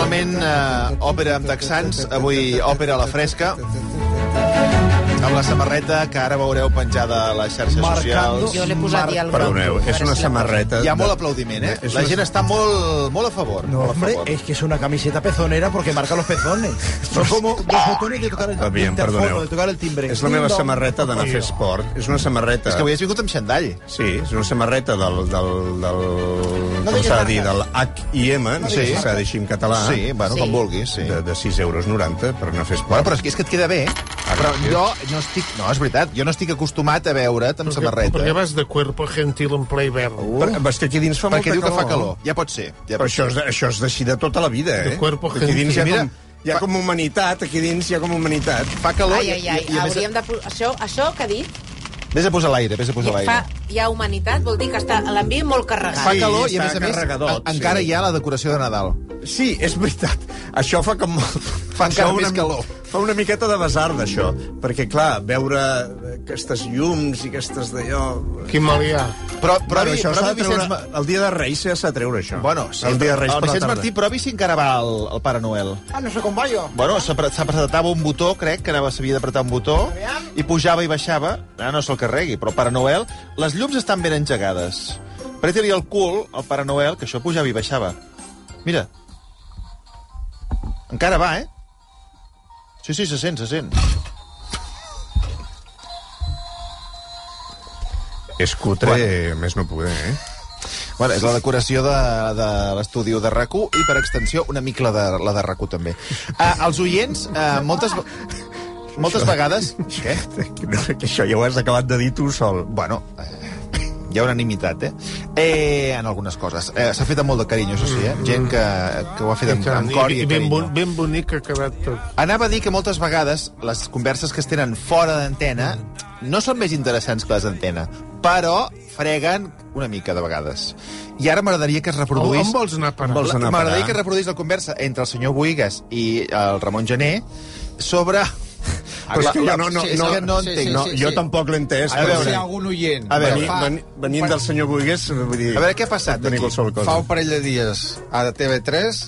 Normalment eh, òpera amb texans, avui òpera a la fresca, amb la samarreta que ara veureu penjada a les xarxes socials. Jo l'he posat ja al Perdoneu, és una samarreta... Hi ha de- molt aplaudiment, eh? És La una- gent està molt, molt a favor. No, molt a hombre, favor. es que es una camiseta pezonera porque marca los pezones. Son como dos botones de tocar el, perdoneu. de tocar el timbre. És la meva samarreta d'anar a fer esport. És una samarreta... És que avui has vingut amb xandall. Sí, és una samarreta del... del, del No com s'ha de dir? Del H i M, no sé Sí. si s'ha de dir en català. Sí, bueno, Sí. com vulguis, sí. De, de 6 euros 90 per anar a fer esport. Bueno, però és que, és que et queda bé. Però sí. jo no estic... No, és veritat, jo no estic acostumat a veure't amb samarreta. Perquè vas de cuerpo gentil en ple hivern. Per, és que aquí dins fa Perquè molta diu que fa calor. Ja pot ser. Ja Però pot això és, això és d'així de tota la vida, eh? De cuerpo aquí dins hi ha, Mira, com, hi ha com humanitat, aquí dins hi ha com humanitat. Fa calor Ai, ai, ai, i, i, a més, hauríem de... Això, això que ha dit, vés a posar l'aire, vés a posar fa, l'aire. hi ha humanitat, vol dir que està l'ambient molt carregat. Fa Sí, calor i, a més a més, en- encara sí. hi ha la decoració de Nadal. Sí, és veritat. Això fa com... Fa encara Fa més calor. Fa una miqueta de besar d'això, perquè, clar, veure aquestes llums i aquestes d'allò... Quin mal hi ha. Però, però, Bueno, això s'ha de treure... Vicenç... El dia de Reis s'ha de treure, això. Bueno, sí, el dia de Reis el per la Vicenç tarda. Martí provi si encara va el, el Pare Noel. Ah, no sé com va jo. Bueno, s'apretava un botó, crec, que anava s'havia d'apretar un botó, i pujava i baixava. Ara no se'l carregui, però el Pare Noel... Les llums estan ben engegades. Preta-li el cul al Pare Noel, que això pujava i baixava. Mira. Encara va, eh? Sí, sí, se sent, se sent. És cutre, bueno. més no poder, eh? Bueno, és la decoració de, de l'estudi de rac i, per extensió, una mica la de, la de rac també. Uh, els oients, uh, moltes, moltes vegades... Què? No, que això ja ho has acabat de dir tu sol. Bueno, eh, hi ha unanimitat, eh? eh en algunes coses. Eh, S'ha fet amb molt de carinyo, això sí, eh? Gent que, que ho ha fet amb, amb cor i, I ben, bon, ben bonic ha quedat tot. Anava a dir que moltes vegades les converses que es tenen fora d'antena no són més interessants que les d'antena, però freguen una mica de vegades. I ara m'agradaria que es reproduís... On vols anar a parar? M'agradaria que es reproduís la conversa entre el senyor Buigas i el Ramon Gené sobre... Però és que jo no, no, sí, no, que no sí, entenc. no, sí, jo sí. tampoc l'he entès. A però veure, sí. algun oient. A veure, fa, veni, venint del senyor Buigués, vull dir... A veure, què ha passat aquí? fa un parell de dies a TV3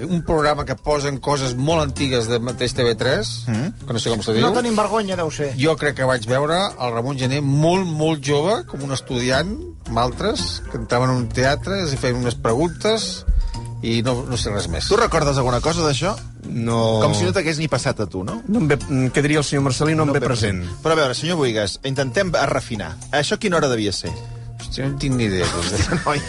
un programa que posen coses molt antigues del mateix TV3, mm. que no sé com se diu. No tenim vergonya, deu ser. Jo crec que vaig veure el Ramon Gené molt, molt jove, com un estudiant, amb altres, que entraven en un teatre, es feien unes preguntes i no, no sé res més. Tu recordes alguna cosa d'això? No... Com si no t'hagués ni passat a tu, no? No em ve, què diria el senyor Marcelí? No, em ve present. Però a veure, senyor Buigas, intentem refinar. Això a quina hora devia ser? Hòstia, no en tinc ni idea. Doncs. Noi.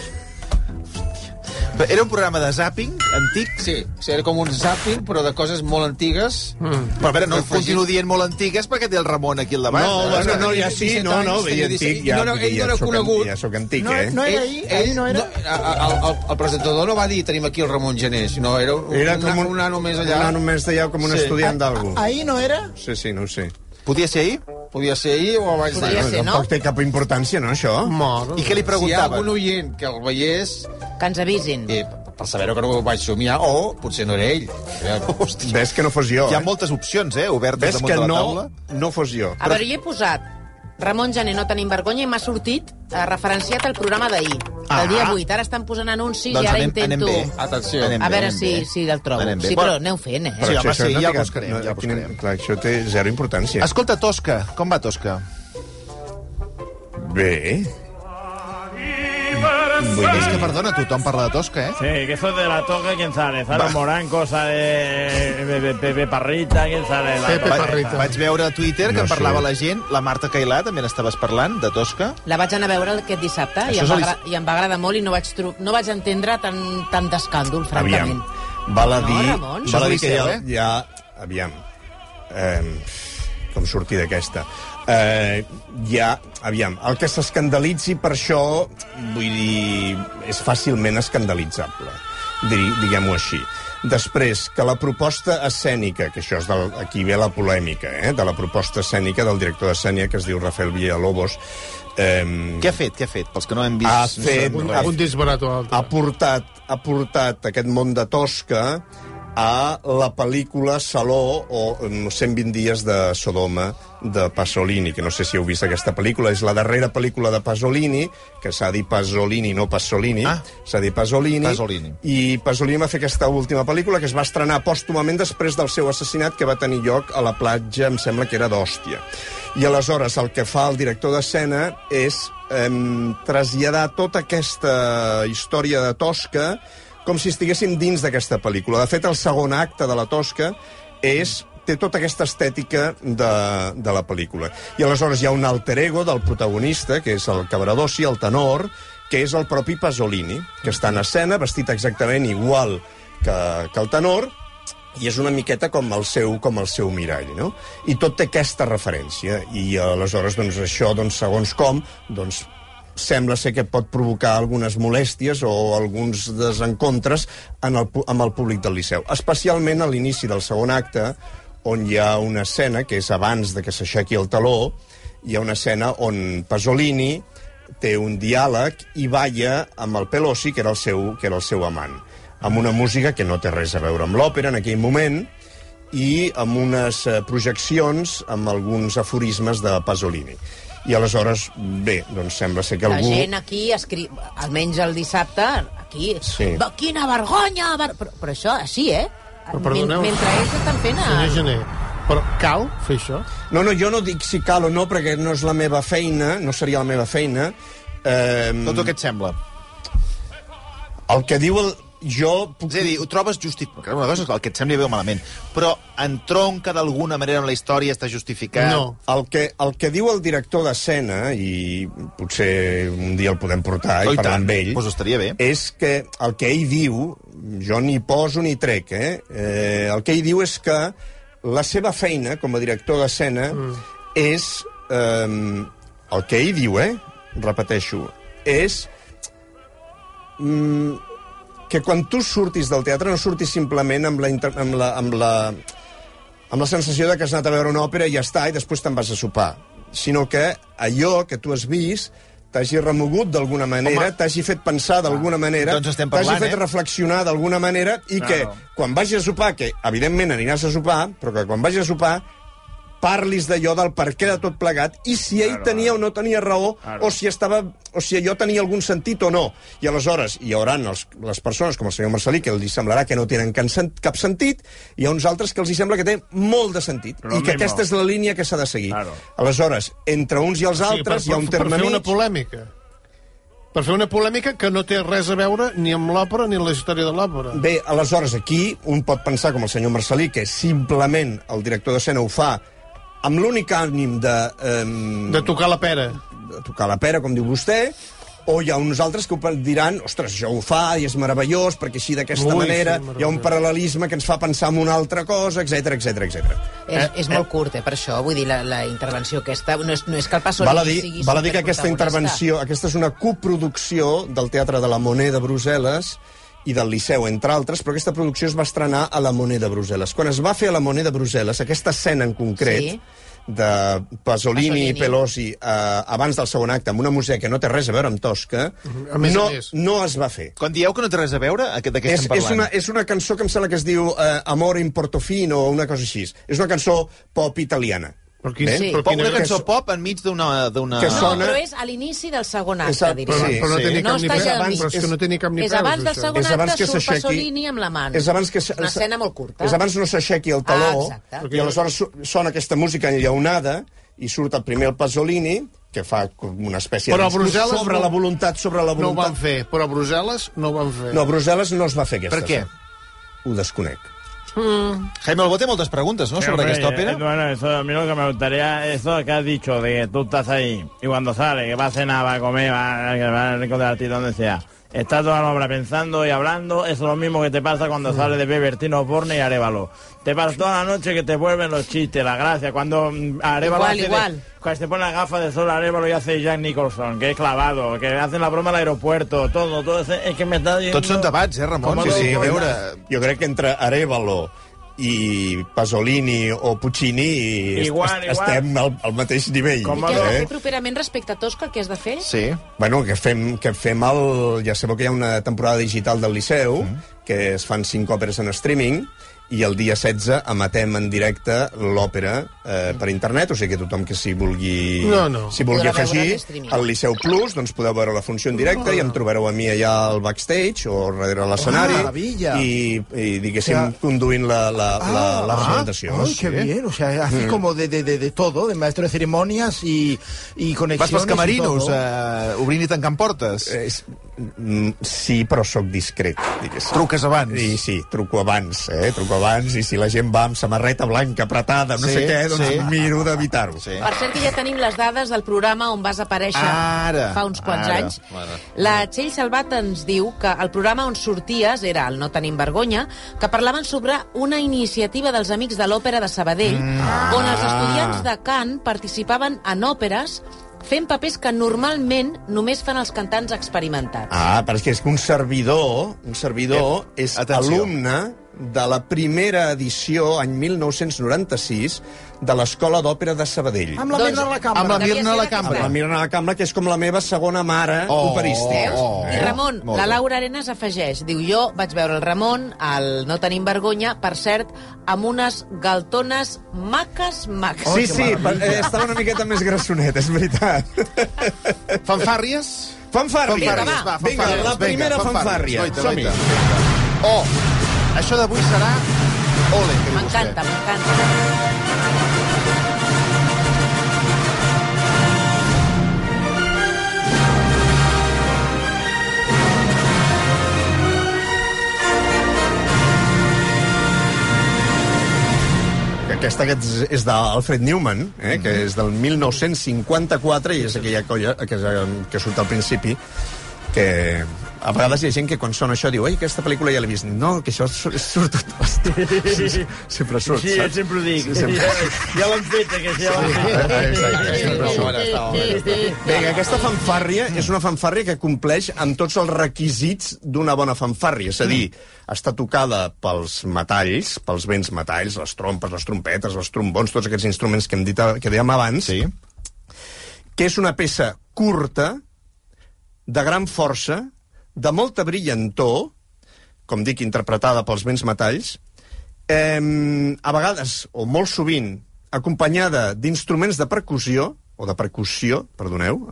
Però Era un programa de zapping antic? Sí, sí, era com un zapping, però de coses molt antigues. Mm. Però a veure, no Afegit. continuo dient molt antigues perquè té el Ramon aquí al davant. No, eh? bueno, no, ja sí, no, no, veia 17 antic, ja, no, no, ell no era soc, conegut. ja soc antic, No, eh? no era ahir, ahir no era... el, el, el presentador no va dir tenim aquí el Ramon Gené, sinó era un, Era un, com un, un nano més allà. Un nano més d'allà, com un Sí. estudiant d'algú. Ahir no era? Sí, sí, no ho sé. Podia ser ahir? Podia ser ahir o abans Podria d'ahir. ser, no? Tampoc té cap importància, no, això? Mare. I què li Si hi ha algun oient que el veiés, Que ens avisin. eh, per saber-ho que no ho vaig somiar, o potser no era ell. Hòstia. Ves que no fos jo, Hi ha eh? moltes opcions, eh, obertes Ves damunt que de la no, taula. no fos jo. A veure, jo he posat Ramon Gené, no tenim vergonya, i m'ha sortit eh, referenciat al programa d'ahir, Ah. del dia 8. Ara estan posant anuncis Doncs i ara anem, intento... anem bé. Atenció. Anem A bé, veure anem si, bé. si el trobo. Anem bé. Sí, però aneu fent, eh? Sí, home, això sí, no ja cap- buscarem, no, ja buscarem. Clar, això té zero importància. Escolta, Tosca, com va Tosca? Bé. És que, perdona, tothom parla de Tosca, eh? Sí, que eso de la toca, ¿quién sale? Sale Morán, cosa de Pepe, Pepe Parrita, ¿quién sale? La Pepe Parrita. Vaig veure a Twitter que No en sé. parlava la gent, la Marta Cailà també n'estaves parlant, de Tosca. La vaig anar a veure aquest dissabte i Això em, és va el- agra i em va agradar molt i no vaig, tro- no vaig entendre tant, tant d'escàndol, francament. Aviam, val a No, dir, Ramon? val a Això dir que hi ha, Liceu, eh? hi ha... Aviam, eh, com sortir d'aquesta? Eh, ha, aviam, el que s'escandalitzi per això, vull dir, és fàcilment escandalitzable, diguem-ho així. Després, que la proposta escènica, que això és del, aquí ve la polèmica, eh, de la proposta escènica del director d'escènia, que es diu Rafael Villalobos, eh, Què ha fet? Què ha fet? Pels que no hem vist... ha no fet... sabem Un, un disbarat o altre. ha portat, ha portat aquest món de Tosca a la pel·lícula Saló o mm, 120 dies de Sodoma de Pasolini, que no sé si heu vist aquesta pel·lícula, és la darrera pel·lícula de Pasolini, que s'ha dit Pasolini, no Pasolini, Ah. s'ha dit Pasolini, Pasolini. i Pasolini va fer aquesta última pel·lícula que es va estrenar pòstumament després del seu assassinat que va tenir lloc a la platja, em sembla que era d'Hòstia. I aleshores el que fa el director d'escena és eh, traslladar tota aquesta història de Tosca com si estiguéssim dins d'aquesta pel·lícula. De fet, el segon acte de la Tosca és té tota aquesta estètica de, de la pel·lícula. I aleshores hi ha un alter ego del protagonista, que és el Cabradossi, el tenor, que és el propi Pasolini, que està en escena, vestit exactament igual que, que el tenor, i és una miqueta com el seu, com el seu mirall, no? I tot té aquesta referència. I aleshores, doncs, això, doncs, segons com, doncs, sembla ser que pot provocar algunes molèsties o alguns desencontres en el, amb el públic del Liceu. Especialment a l'inici del segon acte, on hi ha una escena, que és abans de que s'aixequi el taló, hi ha una escena on Pasolini té un diàleg i balla amb el Pelosi, que era el seu, que era el seu amant, amb una música que no té res a veure amb l'òpera en aquell moment, i amb unes eh, projeccions amb alguns aforismes de Pasolini. I aleshores, bé, doncs sembla ser que La algú... gent aquí, escri... almenys el dissabte, aquí... Sí. Va, quina vergonya! Ver... Però, però això, així, eh? Però perdoneu. Men mentre ells estan fent... Senyor A... Gené, però cal fer això? No, no, jo no dic si cal o no, perquè no és la meva feina, no seria la meva feina. Eh, Tot el que et sembla. el que diu el... Jo puc... És a dir, ho trobes. Perquè una cosa és el que et sembli bé o malament, però entronca d'alguna manera amb la història, està justificat... No. El que, el que diu el director d'escena, i potser un dia el podem portar Oh, i i parlar tant. amb ell, Pues estaria bé. és que el que ell diu, jo ni poso ni trec, eh? eh el que ell diu és que la seva feina com a director d'escena mm. és... Eh, el que ell diu, eh? Repeteixo, és... Mm, que quan tu surtis del teatre no surtis simplement amb la, amb la, amb la, amb la sensació de que has anat a veure una òpera i ja està, i després te'n vas a sopar. Sinó que allò que tu has vist t'hagi remogut d'alguna manera, t'hagi fet pensar d'alguna manera, doncs t'hagi fet eh? reflexionar d'alguna manera, i Claro. que quan vagis a sopar, que evidentment aniràs a sopar, però que quan vagis a sopar parlis d'allò del per què de tot plegat i si ell Claro, tenia o no tenia raó Claro. o si estava o si allò tenia algun sentit o no. I aleshores hi haurà els, les persones com el senyor Marcelí que els semblarà que no tenen cap, sen- cap sentit i hi ha uns altres que els hi sembla que té molt de sentit Però i que mismo. aquesta és la línia que s'ha de seguir. Claro. Aleshores, entre uns i els altres hi ha un per terme fer una mig. polèmica. Per fer una polèmica que no té res a veure ni amb l'òpera ni amb la història de l'òpera. Bé, aleshores, aquí un pot pensar, com el senyor Marcelí, que simplement el director d'escena ho fa amb l'únic ànim de... Eh, De tocar la pera. de tocar la pera, com diu vostè, o hi ha uns altres que ho diran, ostres, això ho fa i és meravellós, perquè així d'aquesta manera sí, hi ha un paral·lelisme que ens fa pensar en una altra cosa, etc etc etc. És, és molt curt, eh, per això. Vull dir, la, la intervenció aquesta... No és, no és que el Pasolini Val a dir, sigui val a dir que aquesta intervenció, aquesta és una coproducció del Teatre de la Monet de Brussel·les i del Liceu, entre altres, però aquesta producció es va estrenar a la Monet de Brussel·les. Quan es va fer a la Monet de Brussel·les, aquesta escena en concret, Sí. De Pasolini, Pasolini. i Pelosi eh, abans del segon acte, amb una música que no té res a veure amb Tosca, A més a no, més. no es va fer. Quan dieu que no té res a veure, a- de què És, estem és, parlant? una, és una cançó que em sembla que es diu eh, Amor in Portofino o una cosa així. És una cançó pop italiana. Però quin? Sí. però Pop, quina una que cançó so- pop enmig d'una... d'una- Que No, sona- però és a l'inici del segon acte, Exacte, diria. Però, Sí, però no sí. té ni No cap ni abans- Però és que no té ni cap ni És peus, abans del segon És abans acte, que surt Pasolini amb la mà. És abans que... És una escena molt curta. És abans no s'aixequi el taló, Ah, exacte. i aleshores sona aquesta música enllaunada, i surt el primer el Pasolini, que fa com una espècie Però de Brussel·les sobre no- la voluntat, sobre la No ho voluntat. van fer, però a Brussel·les no ho van fer. No, a Brussel·les no es va fer aquesta. Per què? Ho desconec. Jaime Albó té moltes preguntes, no?, Sí, sobre hombre, aquesta òpera. eh, bueno, eso, a mí lo que me gustaría, eso que has dicho, de que tú estás ahí y cuando sale, que va a cenar, va a comer, va, que va a encontrar donde sea, Estás toda la obra pensando y hablando. Es lo mismo que te pasa cuando sales de Bebertino, Borne y Arevalo. Te pasa toda la noche que te vuelven los chistes, la gracia. Cuando mm, Arevalo Igual, hace de- igual. cuando se pone la gafa de sol Arevalo y hace Jack Nicholson, que es clavado, que hacen la broma al aeropuerto, todo, todo. ese- Es que me está diciendo... Tots són debats, eh, Ramon? Sí, a sí, a veure... Jo crec que entre Arevalo i Pasolini o Puccini Igual, est- igual. estem al, al mateix nivell. I què has de fer properament respecte a Tosca? Què has de fer? Sí. Bueno, que fem, que fem el... Ja sabeu que hi ha una temporada digital del Liceu, mm. que es fan cinc òperes en streaming, i el dia 16 emetem en directe l'òpera eh, per internet, o sigui que tothom que s'hi vulgui, No, no. s'hi vulgui Podrà afegir al Liceu Plus, doncs podeu veure la funció en directe i em trobareu a mi allà al backstage o darrere l'escenari Oh, i, i diguéssim, O sea- conduint la, la, la, la presentació. Ay, qué bien. O sea, haces como de, de, de, de todo, de maestro de ceremonias y, y Vas conexiones. pels y camerinos, eh, obrint i tancant portes. És, mm, sí, però sóc discret, diguéssim. Truques abans. I sí, truco abans, eh? Truco abans, i si la gent va amb samarreta blanca apretada, no Sí, sé què, doncs sí. miro d'evitar-ho. Sí. Per cert, que ja tenim les dades del programa on vas aparèixer Ara, fa uns quants ara, anys. ara. La Txell Salvat ens diu que el programa on sorties era el No tenim vergonya, que parlaven sobre una iniciativa dels Amics de l'Òpera de Sabadell, Mm. on els estudiants de cant participaven en òperes fent papers que normalment només fan els cantants experimentats. Ah, però és que és que un servidor, un servidor Eh, és atenció. alumne de la primera edició, any 1996, de l'Escola d'Òpera de Sabadell. Amb la Doncs, Mirna a la cambra. amb la Mirna la cambra. Amb la Mirna a la Cambra, que és com la meva segona mare Oh, operística. Veus? Oh, I Ramon, molt la. Laura Arenas afegeix, diu, jo vaig veure el Ramon, al No tenim vergonya, per cert, amb unes galtones maques, maques. Sí, sí, per- eh, estava una miqueta més grassonet, és veritat. Fanfàrries? Fanfàrries. Vinga, va. Vinga, la primera fanfàrria. Goita, Som-hi. Oh, això d'avui serà... Ole, que diu M'encanta, m'encanta. Aquesta és, és d'Alfred Newman, eh, que és del 1954, i és aquella colla que, que surt al principi, que a vegades hi ha gent que quan sona això diu ei, aquesta pel·lícula ja l'he vist. No, que això surt, tot Sí, sí, sempre surt, Sí, saps? sempre ho dic. Sí, sempre. Ja, ja l'han fet, que sí, ja l'han fet. Exacte, sempre surt. Vinga, aquesta fanfàrria és una fanfàrria que compleix amb tots els requisits d'una bona fanfàrria, és a dir, està tocada pels metalls, pels vents metalls, les trompes, les trompetes, els trombons, tots aquests instruments que hem dit que dèiem abans, Sí. que és una peça curta, de gran força, de molta brillantor, com dic, interpretada pels vents metalls, eh, a vegades, o molt sovint, acompanyada d'instruments de percussió, o de percussió, perdoneu,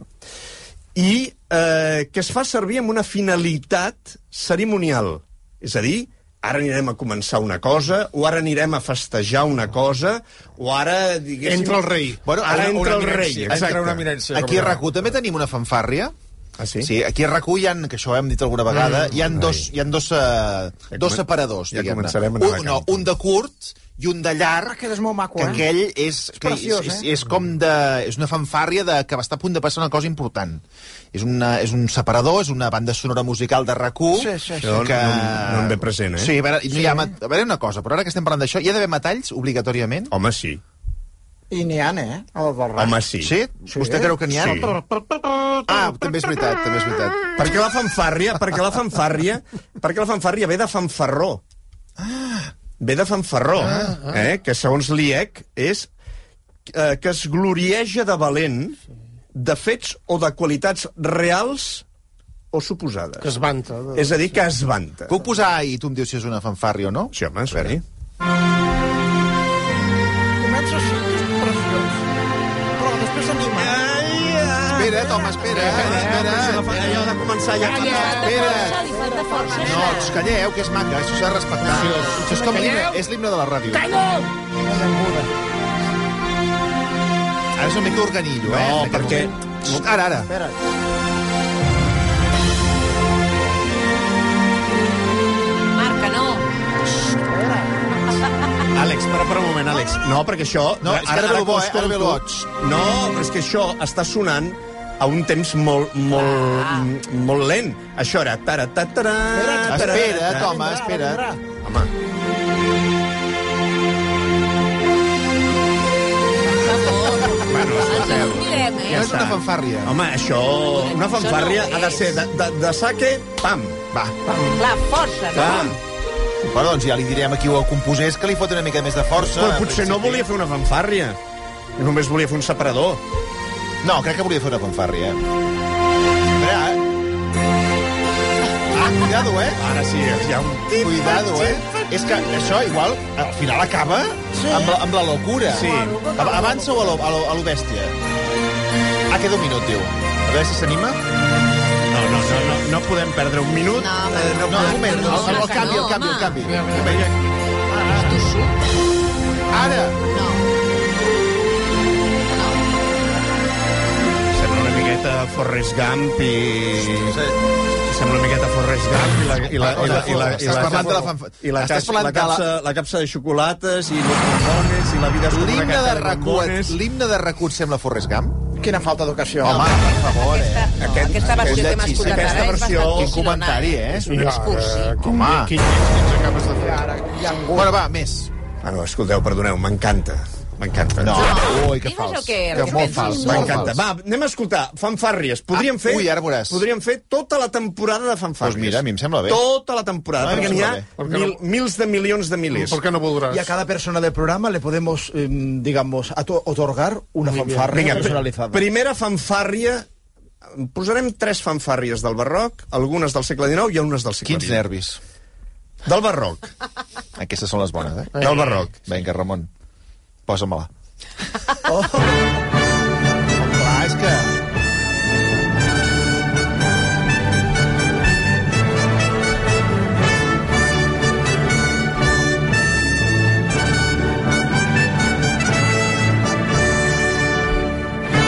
i eh, que es fa servir amb una finalitat cerimonial. És a dir, ara anirem a començar una cosa, o ara anirem a festejar una cosa, o ara, diguéssim... Entra el rei. Bueno, ara Una- entra el rei, exacte. entra una eminència, Aquí a com RAC1 també tenim una fanfàrria. Ah, sí? Sí, aquí a RAC1 hi ha, que això ho hem dit alguna vegada, hi ha dos, hi ha dos, uh, Ja dos separadors, ja diguem-ne. un, no, un de curt i un de llarg, Que és molt maco, que eh? aquell és, que preciós, és, eh? és, és com de... És una fanfàrria de, que està a punt de passar una cosa important. És, una, és un separador, és una banda sonora musical de RAC1 Sí, sí, sí. Això no- no em ve present, eh? Sí, a veure, no hi ha, a veure una cosa, però ara que estem parlant d'això, hi ha d'haver metalls, obligatòriament? Home, sí. I n'hi ha, eh? El del Home, sí. Sí? Vostè creu que n'hi ha? Sí. Ah, també és veritat, també és veritat. Perquè la fanfàrria, perquè la fanfàrria, perquè la fanfàrria ve de fanfarró. Ve de fanfarró, eh? que segons l'IEC és eh, que es glorieja de valent de fets o de qualitats reals o suposades. Que es vanta. De... És a dir, que es vanta. Puc posar i tu em dius si és una fanfàrria o no? Sí, home, veure. sí. Comença així, Espera't, home, espera, espera, espera. Allò de començar ja... Espera. No, calleu, que és maca, això s'ha de respectar. Això és com l'himne, és l'himne de la ràdio. Ara és una mica organillo, eh? No, perquè-. Ara, ara. Espera. Marca, no. Àlex, para per un moment, Àlex. No, perquè això... No, és que ara ve el bo, eh? Ara ve el boig. No, és que això està sonant a un temps molt, molt, Ah. molt lent. Això era... Tara, ta, tara, tara, tara. home, espera't. Home, bueno, escolteu. direm, eh? No és una fanfàrria. Home, això, una fanfàrria no ha de ser de, de, de saque, pam. Va. Clar, força, no? Pam. Bueno, doncs ja li direm a qui ho composés que li fot una mica més de força. Però potser no volia fer una fanfàrria. Només volia fer un separador. No, crec que volia fer una fanfàrria. Espera, eh? Ah, cuidado, eh? Ara sí, hi ha un... Cuidado, eh? És que això, igual, al final acaba sí. amb, la, amb la locura. Sí. Ab- Avança o a lo, a lo, a lo bèstia? Ah, queda un minut, diu. A veure si s'anima. No, no, no, no, no podem perdre un minut. No, eh, No, un podem moment, el, el, el canvi, el canvi, el canvi. Ara! No. Miqueta Forrest Gump i... Sembla una miqueta Forrest Gump i la... I la, i la, i la, i Estàs la, parlant de la fanfa- I la, Estàs capsa, parlant la, de la- capsa, la capsa de xocolates i los bombones i la vida és com una L'himne de bombones. l'himne de Racut sembla Forrest Gump? Quina falta d'educació. Home, per favor, eh? Aquesta, no, Aquest- aquesta versió que hem escoltat aquesta ara és versió- bastant Quin comentari, eh? És cursi. eh, quin, Home. quin lleig ens acabes de fer ara. Bueno, va, més. Ah, no, escolteu, perdoneu, m'encanta. M'encanta. No, ui, que fals. que- molt fals, M'encanta. Va, anem a escoltar. Fanfàrries. Podríem Ah, fer... ui, ara veuràs. Podríem fer tota la temporada de fanfàrries. Doncs mira, a mi em sembla bé. Tota la temporada, em perquè n'hi ha mil, mils de milions de milers. ¿Por qué no podrás? Y a cada persona del programa le podemos, eh, digamos, otorgar una fanfarria Vinga, personalizada. primera fanfàrria... Posarem tres fanfàrries del barroc, algunes del segle XIX i unes del segle Quins XX. nervis. Del barroc. Aquestes són les bones, eh? Del barroc. Vinga, Ramon, posa-me-la. Oh. Clar, és que...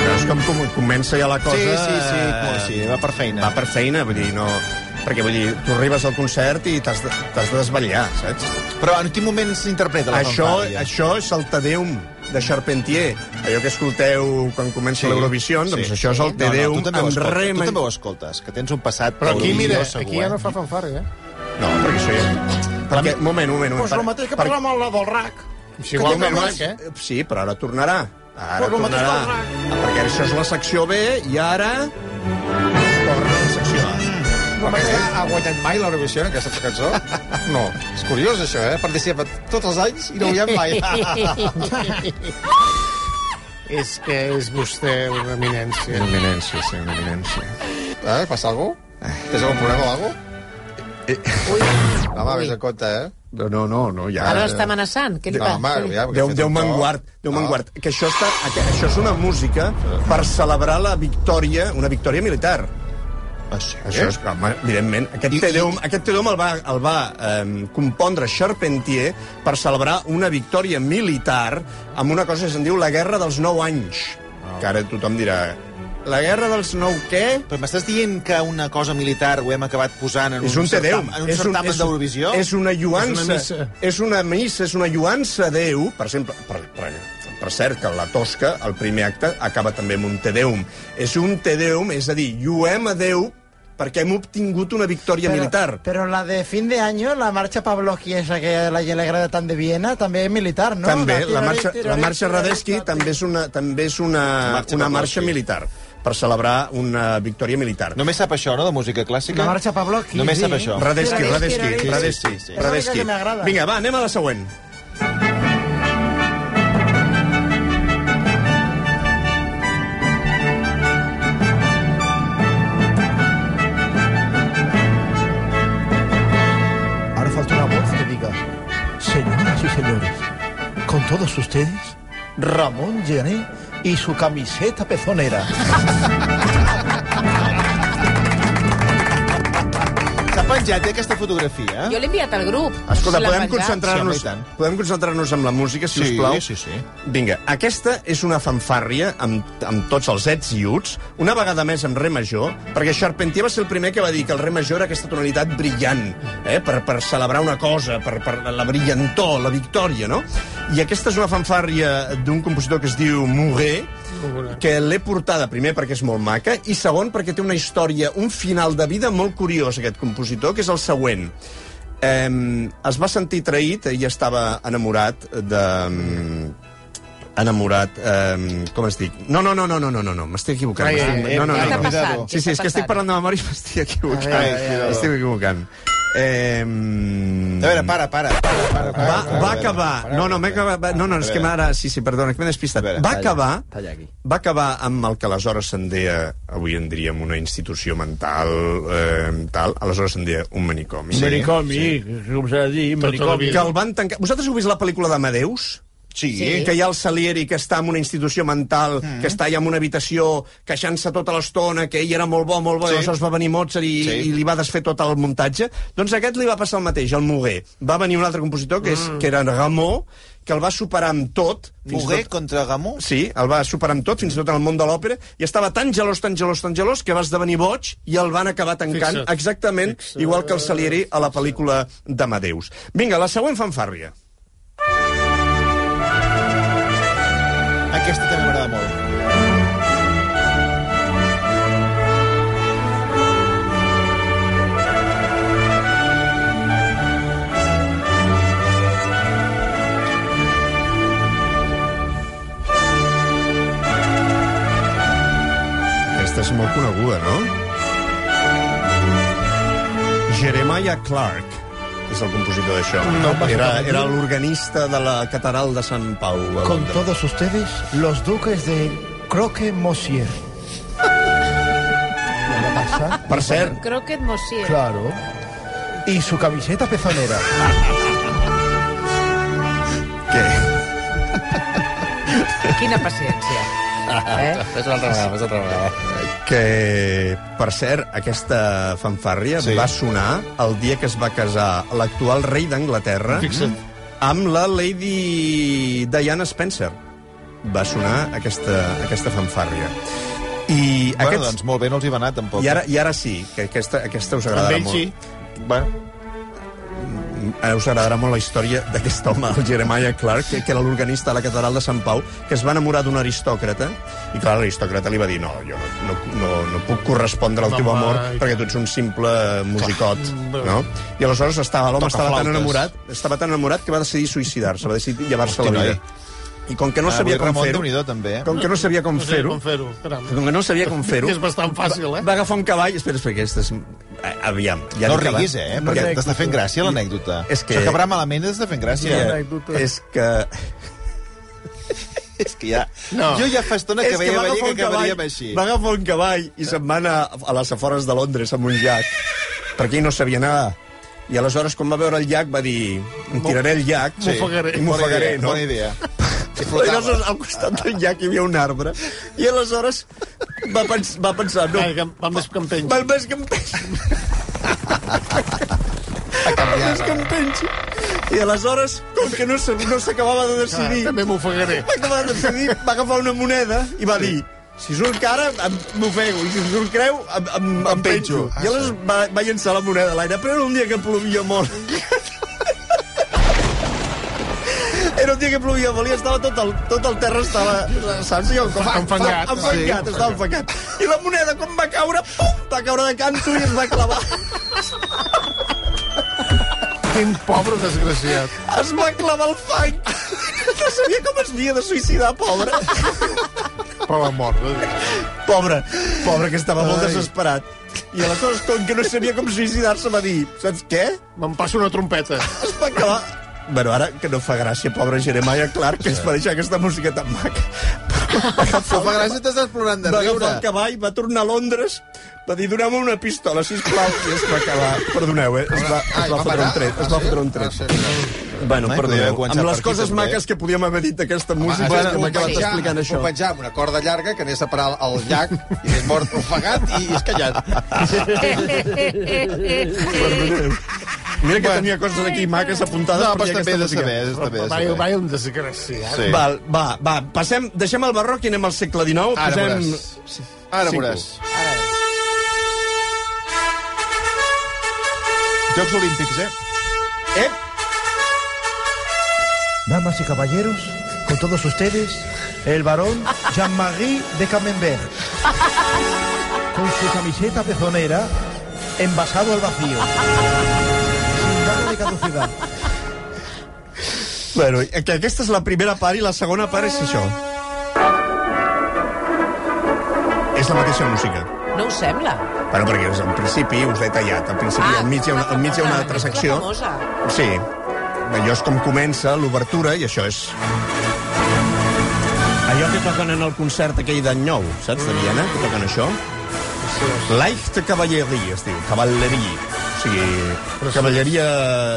Veus com com comença ja la cosa... Sí, sí, sí, eh, sí, va per feina. Va per feina, vull dir, no... Perquè, vull dir, tu arribes al concert i t'has de, t'has de desvetllar, saps? Però en quin moment s'interpreta la Això, fanfàrria? això és el Tedeum de Charpentier. Allò que escolteu quan comença Sí, l'Eurovisió, doncs sí. això és el Tedeum no, no, tu també ho amb re... Tu també ho escoltes, que tens un passat Però aquí, mira, segur, aquí ja eh? no fa fanfàrria, eh? No, perquè això ja... Perquè, moment, un moment, un Pues moment. lo mateix que Per- parlem amb la del RAC. Si igual Moment, no moment. és, eh? Sí, però ara tornarà. Ara Però el tornarà. Perquè això és la secció B i ara... ha guanyat mai l'Eurovisió, aquesta cançó? No. És curiós, això, eh? Participa tots els anys i no ha mai. És que és vostè una eminència. Eminència, sí, una eminència. Eh? Passa alguna cosa? Tens algun problema o alguna cosa? Home, vés en compte, eh? No, no, no, no ja... Ara està amenaçant. Què li No, passa? home, ja, Déu, Déu un me'n guard, Déu me'n No. guard. Que això, està, que això és una música per celebrar la victòria, una victòria militar. Ah, sí? Això és, home, evidentment. Aquest I- Tedeum, aquest tedeum el va, el va eh, compondre Charpentier per celebrar una victòria militar amb una cosa que se'n diu la Guerra dels Nou Anys. Que ara tothom dirà... La Guerra dels Nou què? Però m'estàs dient que una cosa militar ho hem acabat posant en És un Tedeum. certamen, en un és certamen és- d'Eurovisió? És una lluança. És una missa. És una missa, és una lluança a Déu. Per exemple, per, per, per cert, que la Tosca, el primer acte, acaba també amb un Tedeum. És un Tedeum, és a dir, lluem a Déu perquè hem obtingut una victòria Pero, militar. pero la de fin de año, la marcha Pavlovsky, esa que la alegra tan de Viena, també és militar, no? també, la marxa, tiraré, la marxa tiraré, Radetzky tiraré. també és una, també és una, Marxa una marxa militar per celebrar una victòria militar. Només sap això, no?, de música clàssica? La marxa Pavlovsky, Només sí. sap això. Sí, sí, sí. És l'única que m'agrada. Vinga, va, anem a la següent. Todos ustedes, Ramón Gené y su camiseta pezonera. penjat eh, aquesta fotografia? Jo l'he enviat al grup. Escolta, Si l'ha podem penjat. concentrar-nos Sí, podem concentrar-nos en la música, si Sí, us plau? sí, sí. Vinga, aquesta és una fanfàrria amb, amb tots els ets i uts, una vegada més amb re major, perquè Charpentier va ser el primer que va dir que el re major era aquesta tonalitat brillant, eh, per, per celebrar una cosa, per, per la brillantor, la victòria, no? I aquesta és una fanfària d'un compositor que es diu Mouret, que l'he portada, primer, perquè és molt maca, i segon, perquè té una història, un final de vida molt curiós, aquest compositor, que és el següent. Eh, es va sentir traït i estava enamorat de enamorat, eh, com es dic? No, no, no, no, no, no, no, no m'estic equivocant. Ai, ai, no, no, no, no. Sí, sí, és que estic parlant de memòria i m'estic equivocant. Ai, ai, ai, ai. Estic equivocant. Eh, A veure, para, para. va, va acabar... No, no, m'he acabat... No, no, és que ara... Sí, sí, perdona, que m'he despistat. Veure, Va acabar... Talla. Va acabar amb el que aleshores se'n deia, avui en diríem, una institució mental, eh, tal, aleshores se'n deia un manicomi. Un manicomi, com s'ha de dir, manicomi. Que el van tancar... Vosaltres heu vist la pel·lícula d'Amadeus? Sí. Que hi ha el Salieri que està en una institució mental, mm. que està allà en una habitació queixant-se tota l'estona, que ell era molt bo, molt bo, Sí. sí. i aleshores va venir Mozart i, Sí. sí. i li va desfer tot el muntatge. Doncs aquest li va passar el mateix, el Muguer. Va venir un altre compositor, que, és, que era Ramó, que el va superar amb tot. Muguer tot- contra Gamó? Sí, el va superar amb tot, fins i tot en el món de l'òpera, i estava tan gelós, tan gelós, tan gelós, que va esdevenir boig i el van acabar tancant Fixa't. exactament igual que el Salieri a la pel·lícula d'Amadeus. Vinga, la següent fanfàrria. Aquesta també m'agrada molt. Aquesta és molt coneguda, no? Jeremiah Clark és el compositor d'això. No, era, era l'organista de la catedral de Sant Pau. Con todos ustedes, los duques de Croque Mosier. Per cert, Croquet Mosier. Claro. Y su camiseta pezonera. què? Quina paciència. Eh? Fes una altra vegada, fes una altra vegada. Que, per cert, aquesta fanfàrria Sí. va sonar el dia que es va casar l'actual rei d'Anglaterra amb la Lady Diana Spencer. Va sonar aquesta, aquesta fanfàrria. I, Bueno, aquests, doncs molt bé no els hi va anar, tampoc. i, ara, I ara sí, que aquesta, aquesta us agradarà molt. sí. Bueno, Ara us agradarà molt la història d'aquest home, el Jeremiah Clark, que, que era l'organista de la catedral de Sant Pau, que es va enamorar d'un aristòcrata, i clar, l'aristòcrata li va dir no, jo no, no, no, no puc correspondre al teu amor i- perquè tu ets un simple musicot, no? I aleshores estava l'home estava tan enamorat, estava tan enamorat que va decidir suïcidar-se, va decidir llevar-se la vida. I com que no Ah, sabia com fer-ho, també, eh? com que no sabia com No sé fer-ho, com fer-ho. caram. com que no sabia com fer-ho, És bastant fàcil, eh? va agafar un cavall... Espera, espera, aquesta és... eh, Aviam. Ja No riguis, eh? Perquè t'està fent gràcia l'anècdota. És que- Això acabarà malament i t'està fent gràcia. Ja, és que... És que ja... No. Jo ja fa estona que veia va venir que cavall, acabaríem així. Va agafar un cavall i se'n va anar a les afores de Londres amb un llac, perquè ell no sabia nedar. I aleshores, quan va veure el llac, va dir, em tiraré el llac Sí. I m'ofegaré, no? Bona idea. I flotava. aleshores, al costat del llac hi havia un arbre. I aleshores va, pens va pensar, no, Ai, que va més que em penja. val més que em pensi. Val més que em pensi. I aleshores, com que no s'ha- no s'acabava de Ah, decidir, també m'ofegaré. va acabar de decidir, va agafar una moneda i va dir si surt cara, em- m'ofego, i si surt creu, em, em, em penjo. I aleshores va, va llançar la moneda a l'aire, però era un dia que plovia molt. Era un dia que plovia molt i estava tot el, tot el terra estava, saps? Jo, com, Enfangat. Enfangat, Sí. estava enfangat. I la moneda, quan va caure, pum, va caure de canto i es va clavar. Quin pobre desgraciat. Es va clavar el fang. No sabia com es havia de suïcidar, pobre. Per l'amor. de Déu. Pobre, pobre, que estava molt Ai. desesperat. I aleshores, com que no sabia com suïcidar-se, va dir, saps què? Me'n passo una trompeta. Es va acabar... Bueno, ara que no fa gràcia, pobre Jeremiah Clark, que es va deixar aquesta música tan maca. Va agafar, Fa gràcia, t'estàs plorant de va riure. agafar el cavall, va tornar a Londres, va dir, doneu-me una pistola, sisplau, i es va acabar... Perdoneu, eh? Es va, es va fotre un tret, es va fotre un tret. Bueno, perdoneu. Amb les coses també. maques que podíem haver dit d'aquesta música, Bueno, que m'ha acabat explicant això. Ho penjar amb una corda llarga que anés a parar al llac i anés mort ofegat i és callat. Perdoneu. Mira que tenia coses aquí maques apuntades No, per però està bé aquesta de saber, està bé de saber. vai un desgraciat. Sí. Val, va, va, passem, deixem el barroc i anem al segle XIX. Ara posem... veuràs. Ara veuràs. Jocs Olímpics, eh? Ep, Damas y caballeros, Con todos ustedes, el varón Jean-Marie de Camembert. Con su camiseta pezonera, envasado al vacío. De caducidad. Bueno, que aquesta és la primera part i la segona part és això. És la mateixa música. No us sembla? Bueno, perquè en principi us l'he tallat. Al principi, Ah, al mig hi ha una, al mig hi ha una altra secció. Sí. Allò és com comença l'obertura i això és... Allò que toquen en el concert aquell d'any nou, saps, de Viena, que toquen això? Leichte cavalleria, es diu, cavalleria. Sigui, cavalleria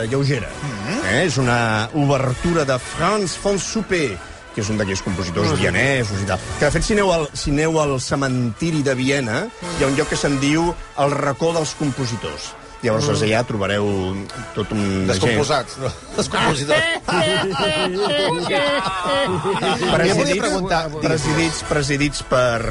lleugera. Eh? És una obertura de Franz von Suppé, que és un d'aquells compositors vienesos i tal. Que, de fet, si aneu, al, si aneu al cementiri de Viena, hi ha un lloc que se'n diu el racó dels compositors. Llavors, mm. allà trobareu tot un... Descomposats, no? Descompositors. presidits, presidits, presidits per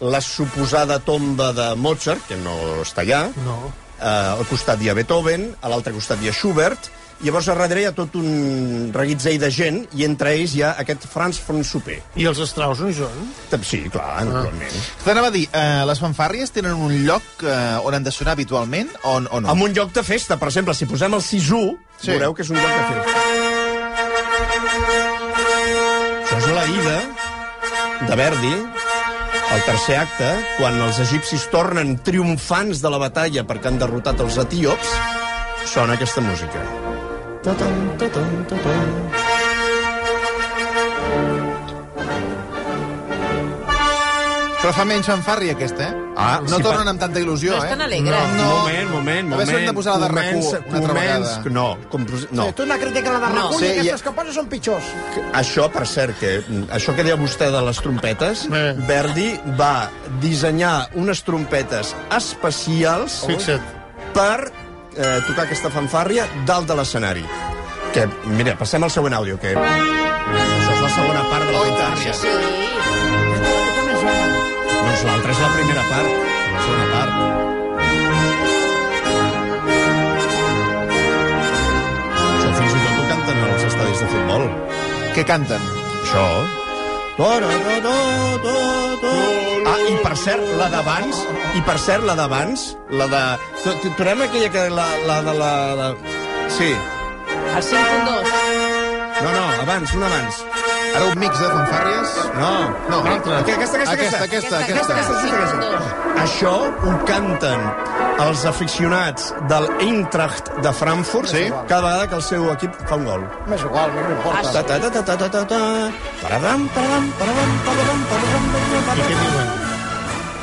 la suposada tomba de Mozart, que no està allà. No. Uh, al costat hi ha Beethoven, a l'altre costat hi ha Schubert, Llavors, a darrere hi ha tot un reguitzell de gent, i entre ells hi ha aquest Franz von Suppé. I els Strauss no hi són? Sí, clar, naturalment. T'anava a dir, eh, les fanfàrries tenen un lloc eh, on han de sonar habitualment o, o no? Amb un lloc de festa, per exemple, si posem el sisú, sí. veureu que és un lloc de festa. Això és la ida de Verdi, el tercer acte, quan els egipcis tornen triomfants de la batalla perquè han derrotat els etíops, sona aquesta música. Ta-tam, ta-tam, ta-tam. Però fa menys fanfàrria, aquesta, eh? Ah, no sí, tornen fa- amb tanta il·lusió, No és eh? tan alegre. No, moment, moment, A veure si moment. hem de posar la de RAC1 Comença- una altra comença- vegada. No, compos... no. Sí, tu una crítica a la de No. Rajoy, Sí, sí, i- aquestes que posa són pitjors. Això, per cert, que això que deia vostè de les trompetes, Eh. Verdi va dissenyar unes trompetes especials Fixa't. per eh, tocar aquesta fanfàrria dalt de l'escenari. Que, mira, passem al següent àudio, que això és la segona part de la fanfàrria. Sí. Doncs l'altra és la primera part, la segona part. Això fins i tot ho canten als estadis de futbol. Què canten? Això. Ah, i per cert, la d'abans, i per cert, la d'abans, la de... Tornem aquella que... La, la de la... la... Sí. El 5.2. No, no, abans, una abans. Ara un mix de fanfàrries? No. No, Aquesta, aquesta, aquesta. Aquesta, aquesta, aquesta. aquesta, aquesta. Això ho canten els aficionats del Eintracht de Frankfurt Sí. cada vegada que el seu equip fa un gol. M'és igual, no m'importa. Ta ta ta ta ta ta ta ta. Paradam, paradam, paradam, paradam, paradam, paradam, I què diuen?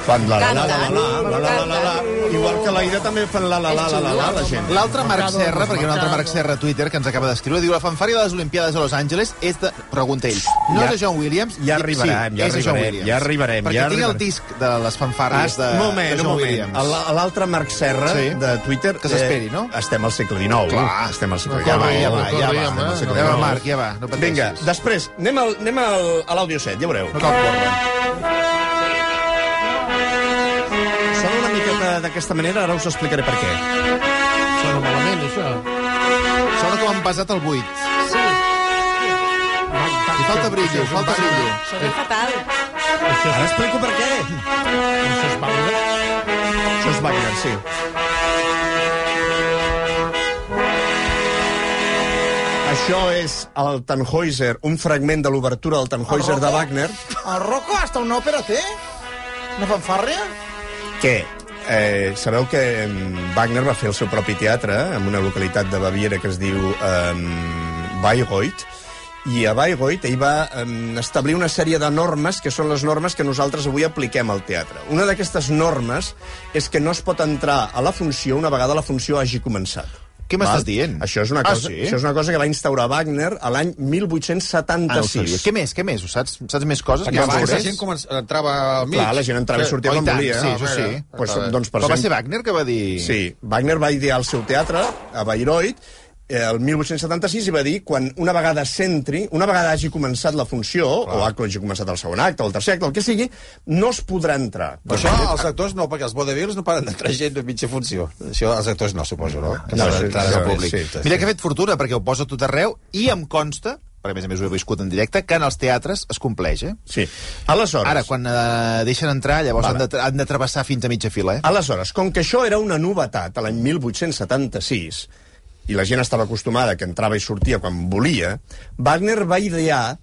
Fan la la la la la la la la la Igual que l'Aida també fan la la la la la la la gent. L'altre Marc Serra, perquè hi ha un altre Marc Serra a Twitter que ens acaba d'escriure, diu la fanfària de les Olimpiades de Los Angeles és de... Pregunta ell. No Ja- és de John Williams? ja arribarem, ja arribarem, ja arribarem, Perquè ja tinc el disc de les fanfàries de, moment, John moment. Williams. A L'altre Marc Serra de Twitter... Que s'esperi, no? Eh, estem al segle XIX. Clar. Estem al segle Ja XIX. va, ja va, ja va. corríem, eh? Ja va, Marc, ja va. Vinga, després, anem, al, anem al, a l'àudio 7, ja veureu. No cal córrer. D'aquesta manera, ara us explicaré per què. Sona malament, això. Sona com envasat al buit. Sí. Li falta brillo, falta brillo. Sona fatal. Ara explico per què. Això és Wagner. Això és Wagner, sí. Això és el Tannhäuser, un fragment de l'obertura del Tannhäuser de Wagner, El Rocco hasta una òpera té? Una fanfàrria? que eh, sabeu que Wagner va fer el seu propi teatre en una localitat de Baviera que es diu eh, Bayreuth, i a Bayreuth ell va eh, establir una sèrie de normes que són les normes que nosaltres avui apliquem al teatre. Una d'aquestes normes és que no es pot entrar a la funció una vegada la funció hagi començat. Què m'estàs dient? Això és, una Ah, cosa, sí? això és una cosa que va instaurar Wagner a l'any Ah, no. 1876. Què més, què més? Ho saps? Saps més coses? Perquè que abans la gent començ... entrava al mig. Clar, la gent entrava i sortia Oh, i quan volia. sí, això Ah, sí. Pues, doncs, per Però va ser Wagner que va dir... Sí, Wagner va idear el seu teatre a Bayreuth el 1876 i va dir quan una vegada s'entri, una vegada hagi començat la funció, Clar. o hagi començat el segon acte, o el tercer acte, el que sigui, no es podrà entrar. Però això els actors no, perquè els vodevils no paren d'entrar gent a mitja funció. Això els actors no, suposo, no? Que No, no, sí, sí, al públic. sí, sí. Mira que he fet fortuna, perquè ho poso tot arreu, i em consta, perquè a més a més ho he viscut en directe, que en els teatres es compleix, eh? Sí. Aleshores... Ara, quan eh, deixen entrar, llavors Vale. han de, han de travessar fins a mitja fila, eh? Aleshores, com que això era una novetat a l'any 1876, i la gent estava acostumada que entrava i sortia quan volia, Wagner va idear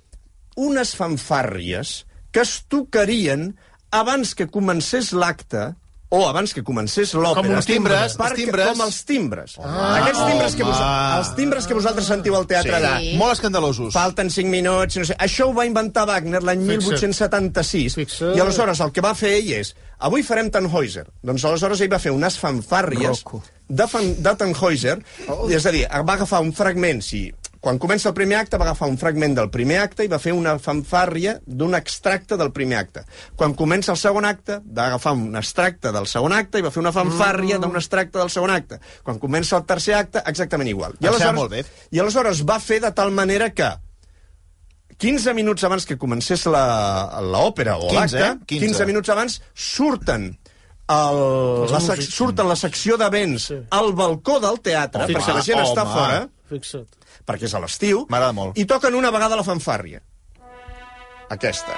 unes fanfàrries que es tocarien abans que comencés l'acte o abans que comencés l'òpera. Com uns timbres, perquè- els timbres. Com els timbres. Ah, Aquests timbres que, vos, els timbres que vosaltres sentiu al teatre allà. Sí. Molt escandalosos. Falten 5 minuts, no sé. Això ho va inventar Wagner l'any Fixa't. 1876. Fixa't. I aleshores el que va fer ell és avui farem Tannhäuser. Doncs aleshores ell va fer unes fanfàrries de, de Tannhäuser. Oh. És a dir, va agafar un fragment, si quan comença el primer acte va agafar un fragment del primer acte i va fer una fanfàrria d'un extracte del primer acte. Quan comença el segon acte, va agafar un extracte del segon acte i va fer una fanfàrria Mm. d'un extracte del segon acte. Quan comença el tercer acte, exactament igual. Em sembla molt bé. I aleshores va fer de tal manera que 15 minuts abans que comencés la- l'òpera o 15, l'acte, eh? 15. 15 minuts abans, surten el, la, sec, surten la secció de vents sí. al balcó del teatre, Home, perquè la gent està home. fora, Fixa't. perquè és a l'estiu, M'agrada molt. i toquen una vegada la fanfàrria. Aquesta.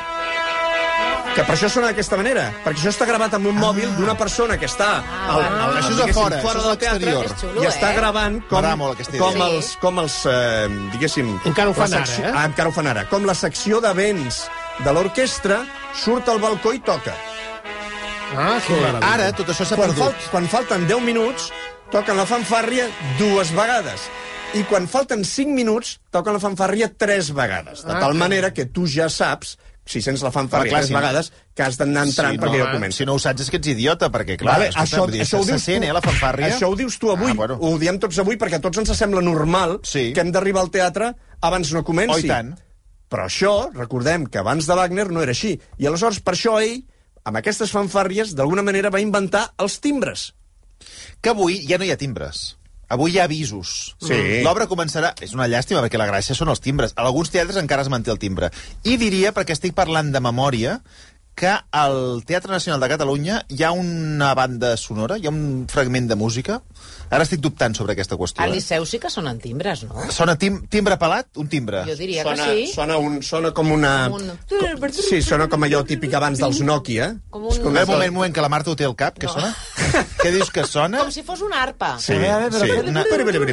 Que per això sona d'aquesta manera, perquè això està gravat amb un mòbil d'una persona que està al, al, Això és a diguéssim, fora, això és a del teatre. És xulo, i està eh? gravant com, M'agrada molt aquesta com els, com els eh, diguéssim... Encara ho fan la ara, secció- eh? Ah, encara ho fan ara. Com la secció de vents de l'orquestra surt al balcó i toca. Ah, que meravella. Ara tot això s'ha Quan, perdut. fal, quan falten 10 minuts, toquen la fanfàrria dues vegades. I quan falten 5 minuts, toquen la fanfàrria tres vegades. De Ah, tal manera que tu ja saps, si sents la fanfàrria Clar, tres no- vegades, que has d'anar entrant Sí, perquè no, ja comença. Si no ho saps és que ets idiota, perquè, clar, Vale, escolta, això, dir, això, ho se dius sent, tu, eh, la fanfàrria. això ho dius tu avui, Ah, bueno. ho diem tots avui perquè a tots ens sembla normal Sí. que hem d'arribar al teatre abans no comenci. Oh, tant. Però això, recordem que abans de Wagner no era així. I aleshores, per això ell, amb aquestes fanfàrries, d'alguna manera va inventar els timbres. Que avui ja no hi ha timbres. Avui hi ha avisos. Sí. L'obra començarà... És una llàstima, perquè la gràcia són els timbres. A alguns teatres encara es manté el timbre. I diria, perquè estic parlant de memòria, que al Teatre Nacional de Catalunya hi ha una banda sonora, hi ha un fragment de música. Ara estic dubtant sobre aquesta qüestió. Al Eh? Liceu sí que sonen timbres, no? Sona tim timbre pelat? Un timbre. Jo diria Sona, que sí. sona, un, sona com una... Un- Com, sí, sona com allò típic abans dels Nokia. Com un- com Un moment, un moment, que la Marta ho té al cap, què sona? Què dius que sona? Com si fos una arpa. Sí, sí. Una...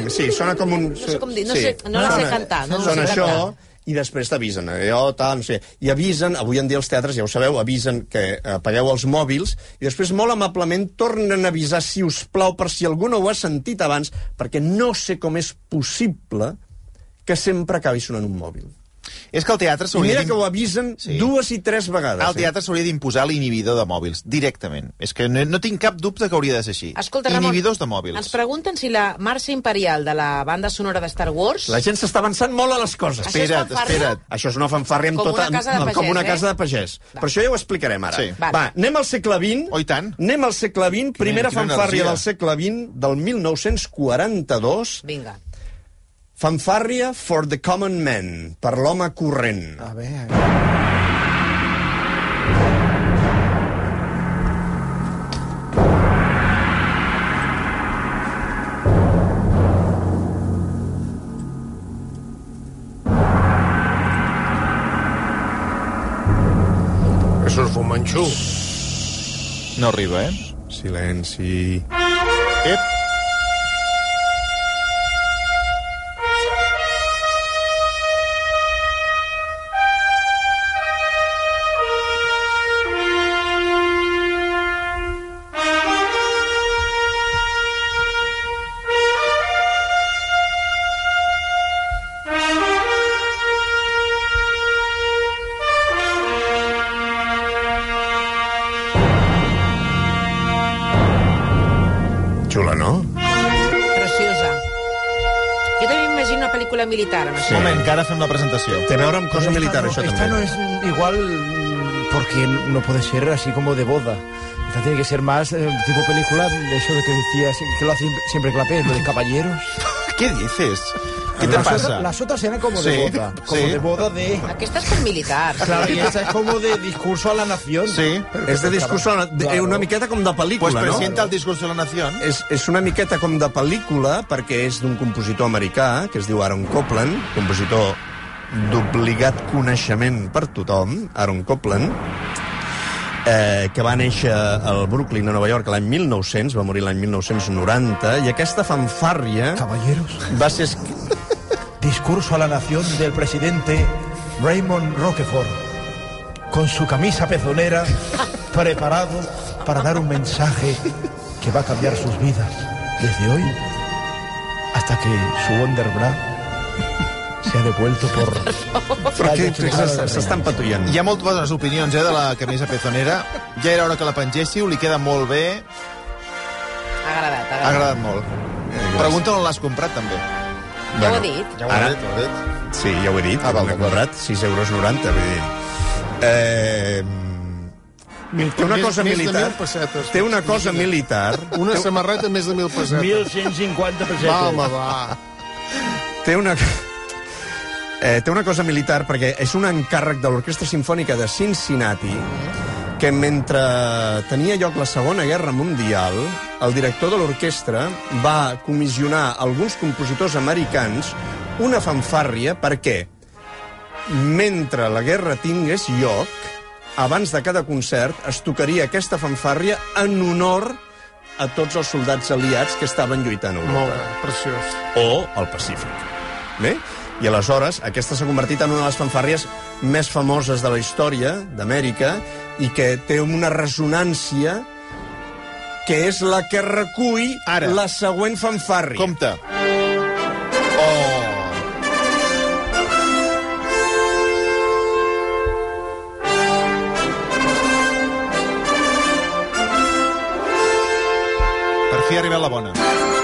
Sí, sona com un... No sé com dir, no sí. sé- no la sé cantar, no sona sé això, cantar. I després t'avisen, allò, tal, no sé. I avisen, avui en dia els teatres, ja ho sabeu, avisen que apagueu els mòbils, i després molt amablement tornen a avisar, si us plau, per si algú no ho ha sentit abans, perquè no sé com és possible que sempre acabi sonant un mòbil. És que el teatre I s'hauria mira que ho avisen Sí. dues i tres vegades. Al teatre s'hauria d'imposar l'inhibidor de mòbils, directament. És que no, no tinc cap dubte que hauria de ser així. Escolta, Ramon, Inhibidors de mòbils. ens pregunten si la marxa imperial de la banda sonora de Star Wars... La gent s'està avançant molt a les coses. Això Espera't, espera't. Això és una fanfàrria amb Com tota... una casa de pagès, com una eh? casa de pagès. Va. Però això ja ho explicarem ara. Sí. Va, anem al segle XX. Oh, i tant. Anem al segle XX, primera quina fanfàrria energia. del segle XX, del 1942. Vinga. Fanfàrria for the common man, per l'home corrent. A ver, a. Això és fumanxú. No arriba, eh? Silenci. Militar amb això. moment, que ara fem la presentació. Té a veure amb cosa Esta militar, no- això esta també. no es mm, igual mm, porque no puede ser así como de boda. Esta tiene que ser más eh, tipo película de eso de que decía que lo hace siempre Clapé, lo de caballeros. Què dices? Què te passa? Otras, las otras eran como Sí, de boda, como sí. de boda de Aquestes són militars. Claro, y esta es como de discurso a la nación. Sí. És de discurs, de, Claro. una miqueta com de pel·lícula, Pues no? presenta el discurso de la nación. És, és una miqueta com de pel·lícula, perquè és d'un compositor americà, que es diu Aaron Copland, compositor d'obligat coneixement per tothom, Aaron Copland, eh, que va néixer al Brooklyn, a Nova York, l'any 1900, va morir l'any 1990, i aquesta fanfàrria Caballeros, va ser... discurso a la nación del presidente Raymond Roquefort, con su camisa pezonera, preparado para dar un mensaje que va a cambiar sus vidas desde hoy hasta que su Wonderbra sea devuelto por... Però s'es- s'estan patullant. Hi ha molt bones opinions, eh, de la camisa pezonera. Ja era hora que la pengéssiu, li queda molt bé. Ha agradat, ha Ha agradat. agradat molt. Pregunta on l'has comprat, també. Ja ho he dit. Ja ho Ara- he dit, ho he dit. Sí, ja ho he dit, Ah, ah, val, d'acord. comprat, 6 euros 90, vull dir... Eh, té una Més- cosa més militar. pessetes. Té una cosa militar. Una samarreta més de mil pessetes. 1.150 pessetes. Va, home, va. Té una... Eh, té una cosa militar perquè és un encàrrec de l'Orquestra Simfònica de Cincinnati que mentre tenia lloc la Segona Guerra Mundial, el director de l'orquestra va comissionar alguns compositors americans una fanfàrria perquè mentre la guerra tingués lloc, abans de cada concert es tocaria aquesta fanfàrria en honor a tots els soldats aliats que estaven lluitant a Europa Molt bé, preciós. o al Pacífic. Bé? I aleshores, aquesta s'ha convertit en una de les fanfàrries més famoses de la història d'Amèrica i que té una ressonància que és la que recull Ara. la següent fanfàrria. Compte. Oh! Per fi ha arribat la bona.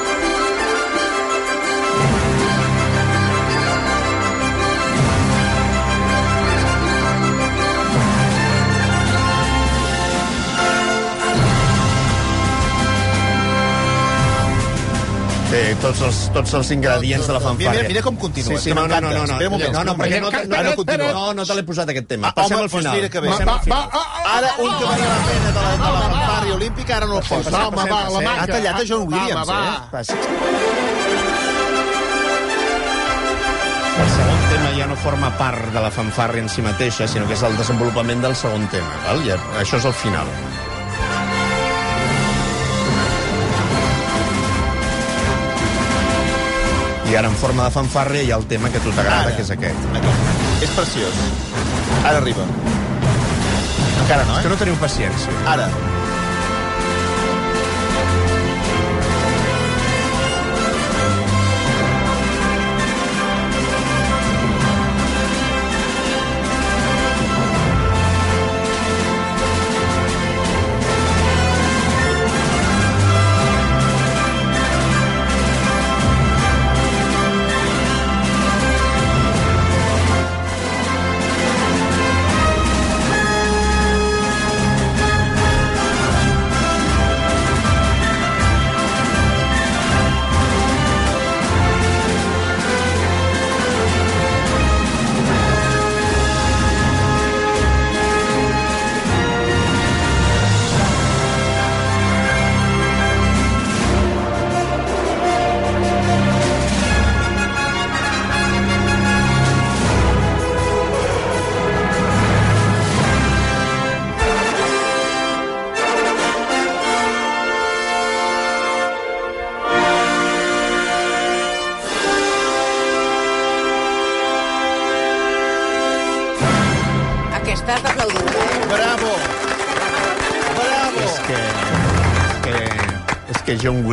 Té tots els, tots els ingredients de la Mira, fanfàrria. mira, mira com continua. Sí, sí, que no, no, no, no, no, moment. no, no, perquè no, no, no, continua. no, no, no te l'he posat aquest tema. Ah, Passem home, al final. mira que bé. Va, va, ah, Ara, un que valia la pena de la, de la fanfàrria olímpica, ara no el posa. Va, home, va, la maca. Ha tallat a John Williams, Va, va, eh? va. El segon tema ja no forma part de la fanfàrria en si mateixa, sinó que és el desenvolupament del segon tema. Val? Ja, això és el final. I ara, en forma de fanfàrria, hi ha el tema que a tu t'agrada, Ara. que és aquest. Aquest. És preciós. Ara arriba. Encara no, És que eh? no teniu paciència. Ara.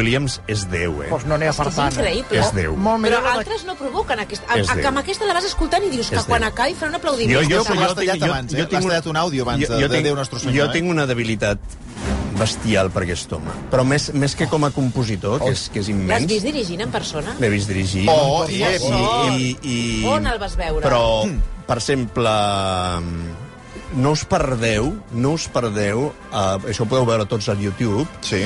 Williams és Déu, eh? Pues no n'hi ha per És tant. increïble. És Déu. Molt Però altres no provoquen aquesta... A, amb aquesta la vas escoltant i dius que quan acabi farà un aplaudiment. Jo- jo- Jo, l'has jo tinc- abans, jo eh? tinc L'has un- àudio abans de, de tinc, Déu Nostre Senyor, jo eh? tinc una debilitat bestial per aquest home. Però més, més que com a compositor, que és, que és L'has immens... vist dirigint en persona? L'he vist dirigir. Oh, i, eh, i, i, On el vas veure? Però, per exemple, no us perdeu, no us perdeu, uh, això ho podeu veure tots al YouTube, Sí.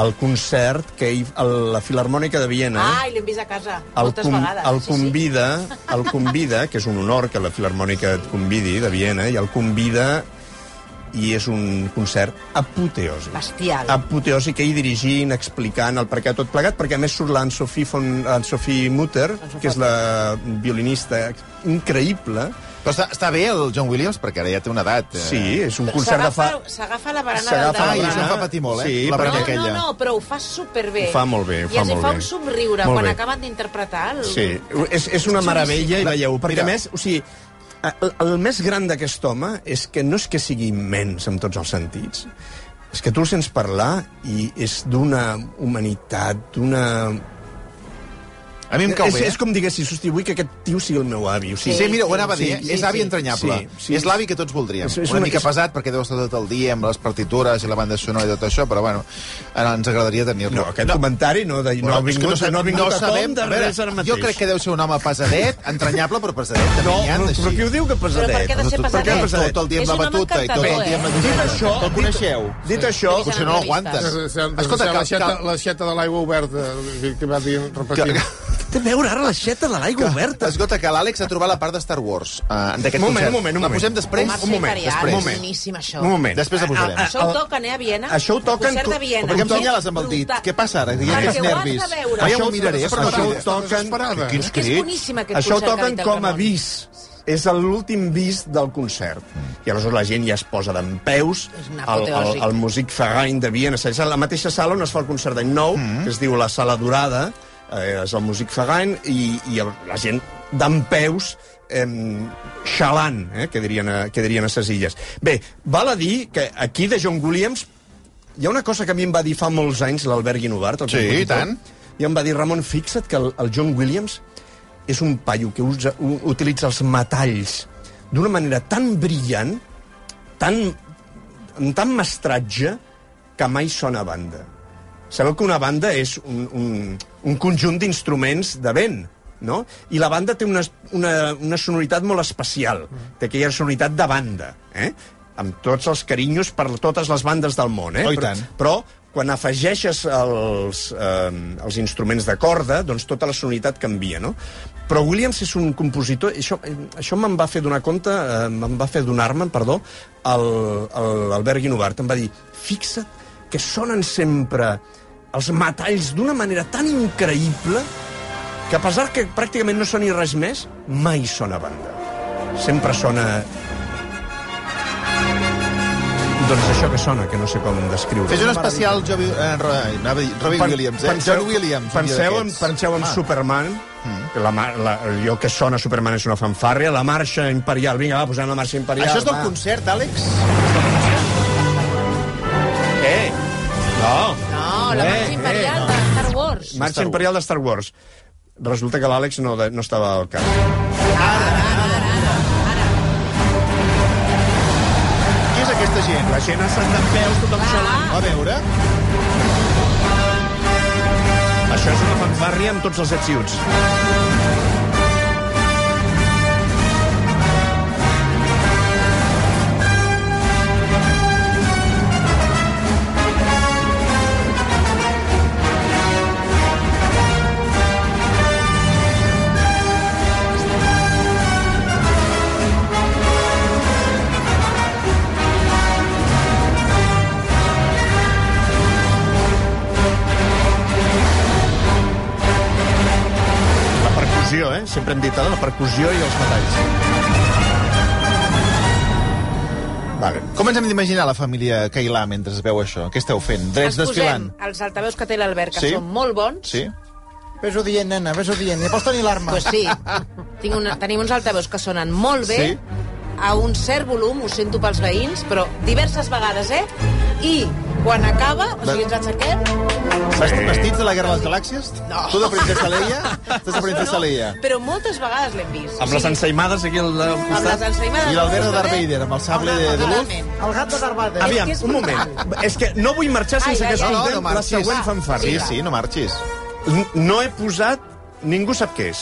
El concert que hi, el, la Filarmònica de Viena... Ai, l'hem vist a casa el, moltes vegades. el sí, sí. convida, el convida, que és un honor que la Filarmònica et convidi de Viena, i el convida i és un concert apoteòsic. Bestial. Apoteòsic, ell dirigint, explicant el per què tot plegat, perquè a més surt l'Anne-Sophie Mutter, que és la violinista increïble. Però està, està bé el John Williams, perquè ara ja té una edat. Eh? Sí, és un concert de fa... S'agafa la barana del S'agafa la Ah, i això em fa patir molt, eh? Sí, la barana No, aquella. no, no, però ho fa superbé. Ho fa molt bé, ho I fa els hi molt fa un somriure Molt quan bé. acaben d'interpretar el... Sí, és, és una meravella, i La- veieu, perquè Mira. a més, o sigui, el, el més gran d'aquest home és que no és que sigui immens en tots els sentits, és que tu el sents parlar i és d'una humanitat, d'una... A mi em cau és, bé. és com diguessis, hosti, vull que aquest tio sigui el meu avi. O Sí, sigui, sí, mira, ho anava a dir, Sí, eh? és sí, avi sí. entranyable. Sí, sí. És l'avi que tots voldríem. És- és una, una- mica és- pesat, perquè deu estar tot el dia amb les partitures i la banda sonora i tot això, però bueno, ara ens agradaria tenir-lo. No, aquest comentari no, de, no, ha és vingut, no, ha vingut no a sabem, de res ara mateix. Jo crec que deu ser un home pesadet, entranyable, però pesadet. També No, però, però qui ho diu que pesadet? Però per què ha de ser pesadet? pesadet? Tot el dia amb És la batuta i tot el dia amb la eh? Dit això, El coneixeu? Dit això, Potser no l'aguantes. Escolta, cal- l'aixeta de l'aigua oberta, que va dir repetint. Té a veure ara l'aixeta de l'aigua oberta? Escolta, que l'Àlex ha trobat la part de Star Wars uh, d'aquest Un moment, concert. un moment, un La moment. posem després? Un moment, després. Un moment. boníssim, això. Un moment. Després la posarem. A- a- Això ho toquen, eh, a Viena? Això ho toquen Concert tu- de Viena. Però per què em senyales amb el dit? brutal. Què passa ara? Que Perquè ho has nervis. de veure. Ja Això ho miraré, però no això ho toquen... Quins crits. Això ho toquen el com a vis. És l'últim vis del concert. I aleshores la gent ja es posa d'en peus al, al, apoteòsic. al Music Verein de Viena. És a la mateixa sala on es fa el concert d'any nou, que es diu la Sala Dorada, eh, és el Music Verein, i, i la gent d'en peus eh, xalant, eh, que, dirien a, que dirien a ses illes. Bé, val a dir que aquí de John Williams hi ha una cosa que a mi em va dir fa molts anys l'Albert Guinovart, el Sí, i tant. i em va dir, Ramon, fixa't que el, el John Williams és un paio que usa, u, utilitza els metalls d'una manera tan brillant, tan, amb tant mestratge, que mai sona a banda. Sabeu que una banda és un, un, un conjunt d'instruments de vent, no? I la banda té una, una, una sonoritat molt especial, té aquella sonoritat de banda, eh? amb tots els carinyos per totes les bandes del món, eh? Oh, però, però quan afegeixes els, eh, els instruments de corda, doncs tota la sonoritat canvia, no? Però Williams és un compositor... Això, això me'n va fer donar compte, eh, me'n va fer donar-me'n, perdó, l'Albert Guinovart. Em va dir, fixa't que sonen sempre els metalls d'una manera tan increïble que a pesar que pràcticament no soni res més, mai sona banda. Sempre sona... Doncs això que sona, que no sé com descriure. Fes un especial Jovi, eh, Robin Pen- Williams, eh? Penseu, John Williams. Penseu en, penseu en Ah. Superman, que la, mar- la, allò que sona Superman és una fanfàrria, la marxa imperial, vinga, va, posem la marxa imperial. Això és del va. concert, Àlex? Eh? No. No, la Eh, marxa eh, imperial de Star Wars. Marxa Star Wars. imperial de Star Wars. Resulta que l'Àlex no, de- no estava al cap. Qui és aquesta gent? La gent està en peus, tothom xalant. A veure. Això és una fanfàrria amb tots els ets i uts. Sempre hem dit ara, la percussió i els metalls. Vale. Com ens hem d'imaginar la família Cailà mentre es veu això? Què esteu fent? Drets Ens desfilant? posem els altaveus que té l'Albert, que Sí? són molt bons. Sí? Ves-ho dient, nena, ves-ho dient. Ni pots tenir l'arma. Pues sí, Tinc una, tenim uns altaveus que sonen molt bé, Sí? A un cert volum, ho sento pels veïns, però diverses vegades, eh? I quan acaba, o sigui, ens aixequem, Sí. Vestits de la Guerra de les Galàxies? No. Tu de Princesa Leia? Estàs de Princesa Leia. però moltes vegades l'hem vist. Amb les ensaïmades aquí al al amb les costat. ensaïmades... I l'Albert de del Darth costat, Vader, amb el sable de, de luz? El gat de Darth Vader. Aviam, un moment. És que no vull marxar sense Ai, que. No, no, escoltem no la següent Sí, fanfàrria. sí, no marxis. No he posat... Ningú sap què és.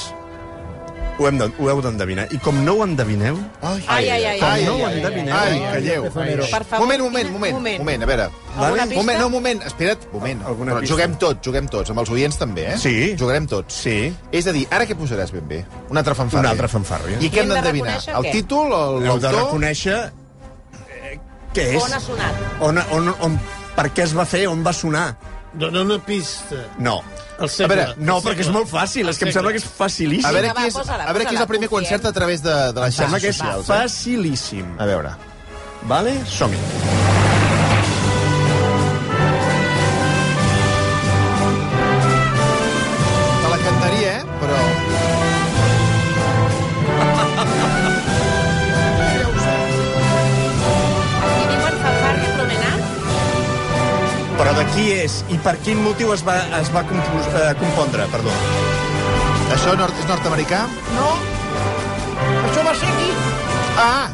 Ho, hem de, ho heu d'endevinar. I com no ho endevineu... Ai, Ai, ai, ai, Com ai, no ai, ho ai, endevineu... ai, ai, calleu. Per favor, Moment, moment, moment, moment. moment, a veure. Alguna pista? Moment, no, moment, espera't, moment. Alguna Però pista? juguem tots, juguem tots, amb els oients també, eh? Sí. Jugarem tots. Sí. És a dir, ara què posaràs ben bé? Una altra fanfàrria. Una altra fanfàrria. I què hem Hem de d'endevinar? El què? títol, el- Heu de l'autor... reconèixer eh, Què és? On ha sonat? On, on, on, per què es va fer? On va sonar? Dóna una pista. No. El A segle. veure, No, el perquè és molt fàcil. És que em sembla que és facilíssim. A veure, qui és, a veure qui és el primer confiem. concert a través de, de Em les sembla xarxes que és. Eh? facilíssim. A veure. Vale? Som-hi. Qui és i per quin motiu es va, es va compos, eh, compondre? Perdó. Això nord és nord-americà? No, això va ser aquí. Ah!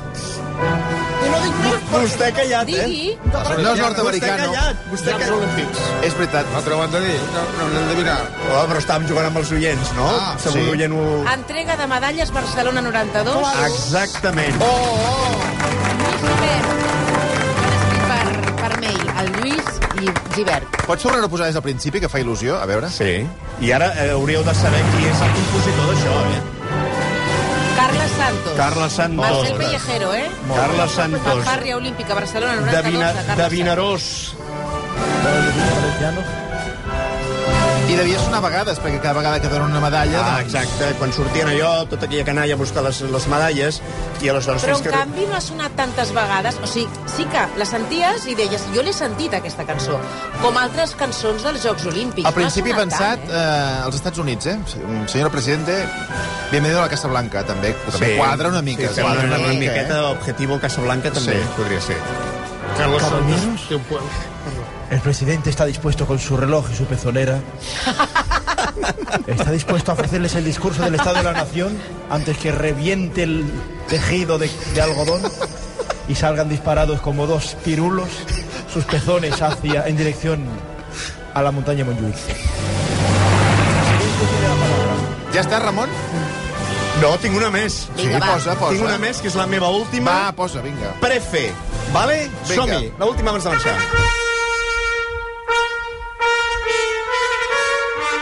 I no dic més. Vostè callat, eh? Digui. No és nord-americà, Vostè no. callat. Vostè Jocs callat. És veritat. No t'ho van de dir? No, no l'hem de mirar. Oh, però estàvem jugant amb els oients, no? Ah, Segur sí. oient ho... Entrega de medalles Barcelona 92. Exactament. Lluís i Givert. Pots tornar a posar des del principi, que fa il·lusió? A veure. Sí. I ara eh, hauríeu de saber qui és el compositor d'això, eh? Carles Santos. Carles Santos. Marcel Pellejero, eh? Carles Santos. Fanfàrria Olímpica Barcelona De, 92. Vina, de de Carles Vinaròs. I devia sonar a vegades, perquè cada vegada que donen una medalla... Ah, doncs... exacte. Quan sortien allò, tota aquella canalla a buscar les, les medalles, i aleshores... Però, en canvi, no ha sonat tantes vegades. O sigui, sí que la senties i deies, jo l'he sentit, aquesta cançó, com altres cançons dels Jocs Olímpics. Al principi he no sonat pensat tant, eh? eh, als Estats Units, eh? Senyora Presidente, bienvenido a la Casa Blanca, també. També quadra una mica. Sí, quadra una, una, mica, miqueta eh? Objetivo Casablanca també Sí. podria ser. Carlos Caballeros. Santos. té un punt. El presidente está dispuesto con su reloj y su pezonera. Está dispuesto a ofrecerles el discurso del Estado de la Nación antes que reviente el tejido de, de algodón y salgan disparados como dos pirulos sus pezones hacia en dirección a la montaña Montjuïc. Ja està, Ramon? No, tinc una més. Vinga, va. posa, posa. Tinc una més, que és la meva última. Va, posa, vinga. Prefe. Vale? Som-hi. L'última abans de marxar.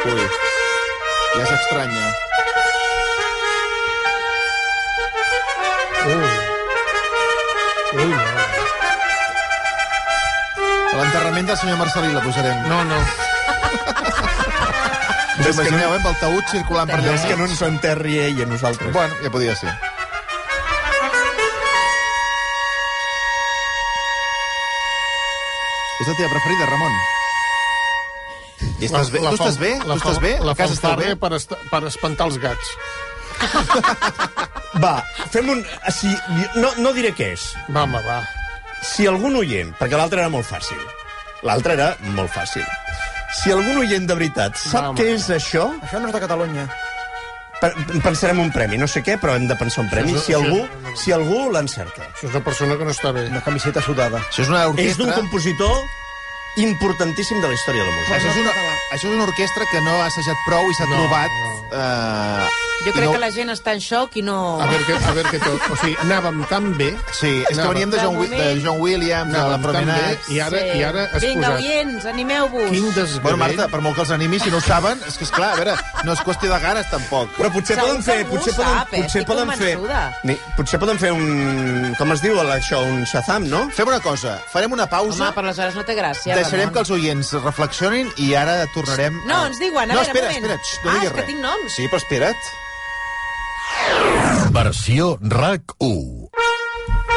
Ui, ja s'estranya. Ui, no. A l'enterrament del senyor Marcelí la posarem. No, no. Us imagineu, eh, amb el taüt circulant per allà. És que no ens enterri ell a nosaltres. Bueno, ja podia ser. És la teva preferida, Ramon? I estàs bé? Tu estàs bé? Tu estàs bé? La A casa estàs bé? per, est per espantar els gats. Va, fem un... Si, no, no diré què és. Va, home, va. Si algun oient... Perquè l'altre era molt fàcil. L'altre era molt fàcil. Si algun oient de veritat sap Home. què és això, Això no és de Catalunya. Pe- pensarem un premi. No sé què, però hem de pensar un premi. Si algú, si algú l'encerta. Això és una persona que no està bé. Una camiseta sudada. Això és una És d'un orquestra... compositor importantíssim de la història de la música. Això és, una, això és una orquestra que no ha assajat prou i s'ha No, trobat... no. Eh, Jo crec no... que la gent està en xoc i no... A veure, que, a veure què tot. O sigui, anàvem tan bé... Sí, és que veníem de John, Wi- de John Williams, de la tan bé, Promenade... i ara, i ara has Vinga, posat... oients, animeu-vos. Quin desgavell. Bueno, Marta, per molt que els animi, si no ho saben, és que, és clar, a veure, no és qüestió de ganes, tampoc. Però potser Segur poden fer... Potser poden, sap, eh? potser Estic poden fer... Ni, potser poden fer un... Com es diu això? Un Shazam, no? Fem una cosa, farem una pausa, Home, per aleshores no té gràcia, deixarem Ramon. que els oients reflexionin i ara tornarem... No, a- ens diuen, a no, veure, espera, un moment. espera, xxt, no Ah, és que res. tinc noms. Sí, però espera't. Versió RAC1.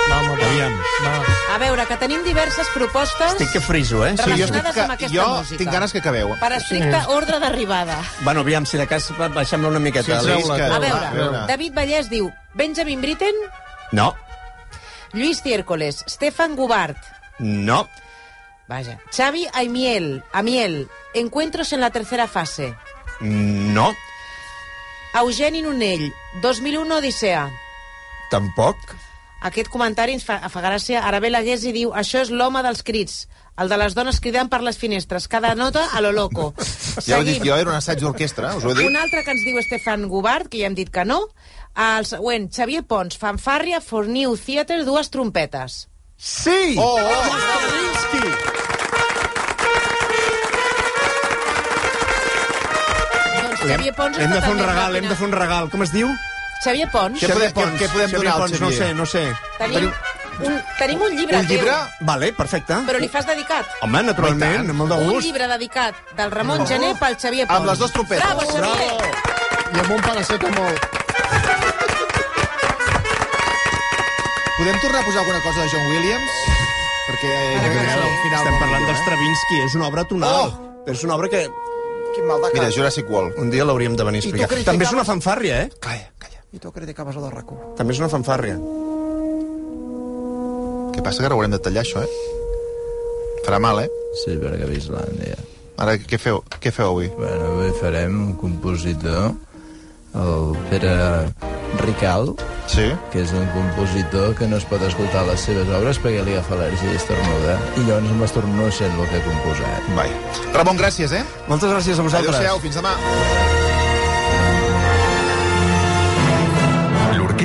Va, home, va. Aviam. Va. A veure, que tenim diverses propostes Estic que friso, eh? Sí, jo, estic amb aquesta jo música. tinc ganes que acabeu. per estricte ordre d'arribada. Bueno, aviam, si de cas ba- baixem-la una miqueta. Sí, Alice, treu-la, que- A veure, a veure. David Vallès diu Benjamin Britten, No, Lluís Ciércoles, Stefan Gubart, no, Vaja. Xavi Aimiel, Amiel, Encuentros en la tercera fase. no, Eugeni Nonell, 2001 Odissea. tampoc. Aquest comentari ens fa, fa gràcia. Arabel Agués i diu això és l'home dels crits, el de les dones cridant per les finestres. Cada nota a lo loco. Ja ho dit jo, era un assaig d'orquestra, us ho he dit. Un altre que ens diu Estefan Gubart, que ja hem dit que no. El següent, Xavier Pons, fanfàrria for New Theatre, dues trompetes. Sí! Oh, oh! Stravinsky! Xavier Pons Hem està de fer un regal, hem de fer un regal. Com es diu? Xavier Pons. Què podem- Pons. què podem Xavier donar al Pons, no sé, no sé. Tenim un, tenim un llibre Un llibre? teu, Vale, perfecte. però li fas dedicat. Home, naturalment, amb molt de Un gust. llibre dedicat del Ramon Gené pel Xavier Pons. Amb les dues trompetes. Bravo, Xavier! I amb un paracetamol. Podem tornar a posar alguna cosa de John Williams? Perquè eh, un final Estem parlant millor, eh? d'Stravinsky, és una obra tonal. Oh! Però és una obra que Quin mal de cap. Mira, Jurassic World. un dia l'hauríem de venir a explicar. criticaves- També és una fanfàrria, eh? Calla, calla. I tu criticaves el de rac També és una fanfàrria. Què passa, que ara haurem de tallar, això, eh? Farà mal, eh? Sí, perquè a Islàndia. Ara, què feu, què feu avui? Bueno, avui farem un compositor, el Pere Rical, Sí? que és un compositor que no es pot escoltar les seves obres perquè li agafa al·lèrgia i estornuda. I llavors m'estornudo sent el que ha composat. Vai. Ramon, gràcies, eh? Moltes gràcies a vosaltres. Adéu-siau, fins demà.